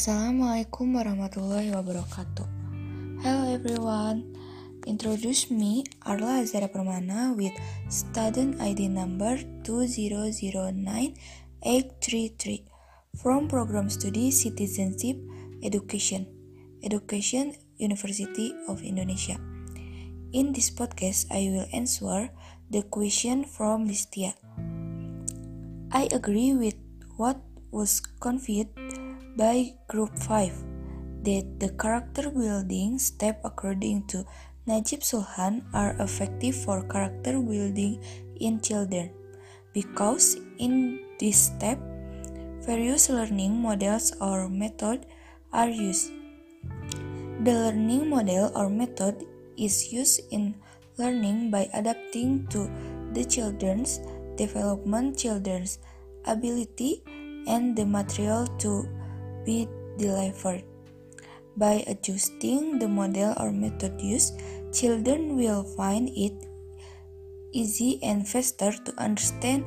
Assalamualaikum warahmatullahi wabarakatuh. Hello everyone. Introduce me Arla Azara Permana with student ID number 2009833 from program studi Citizenship Education, Education University of Indonesia. In this podcast, I will answer the question from Listia. I agree with what was conveyed by Group 5 that the character building step according to Najib Sulhan are effective for character building in children because in this step various learning models or method are used. The learning model or method is used in learning by adapting to the children's development, children's ability, and the material to be delivered. By adjusting the model or method used, children will find it easy and faster to understand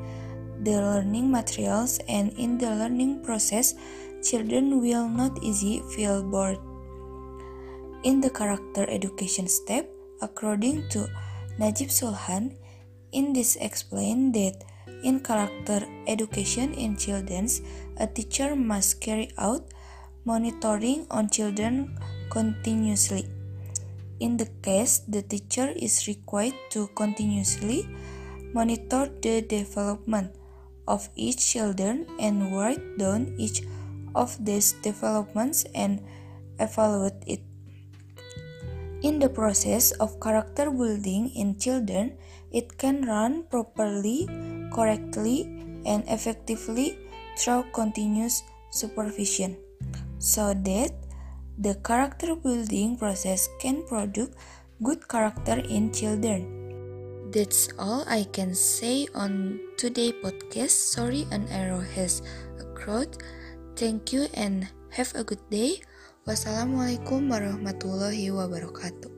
the learning materials and in the learning process, children will not easy feel bored. In the character education step, according to Najib Sulhan, in this explain that in character education in children, a teacher must carry out monitoring on children continuously. In the case, the teacher is required to continuously monitor the development of each children and write down each of these developments and evaluate it. In the process of character building in children, it can run properly, correctly, and effectively through continuous supervision so that the character building process can produce good character in children. That's all I can say on today podcast. Sorry an error has occurred. Thank you and have a good day. Wassalamualaikum warahmatullahi wabarakatuh.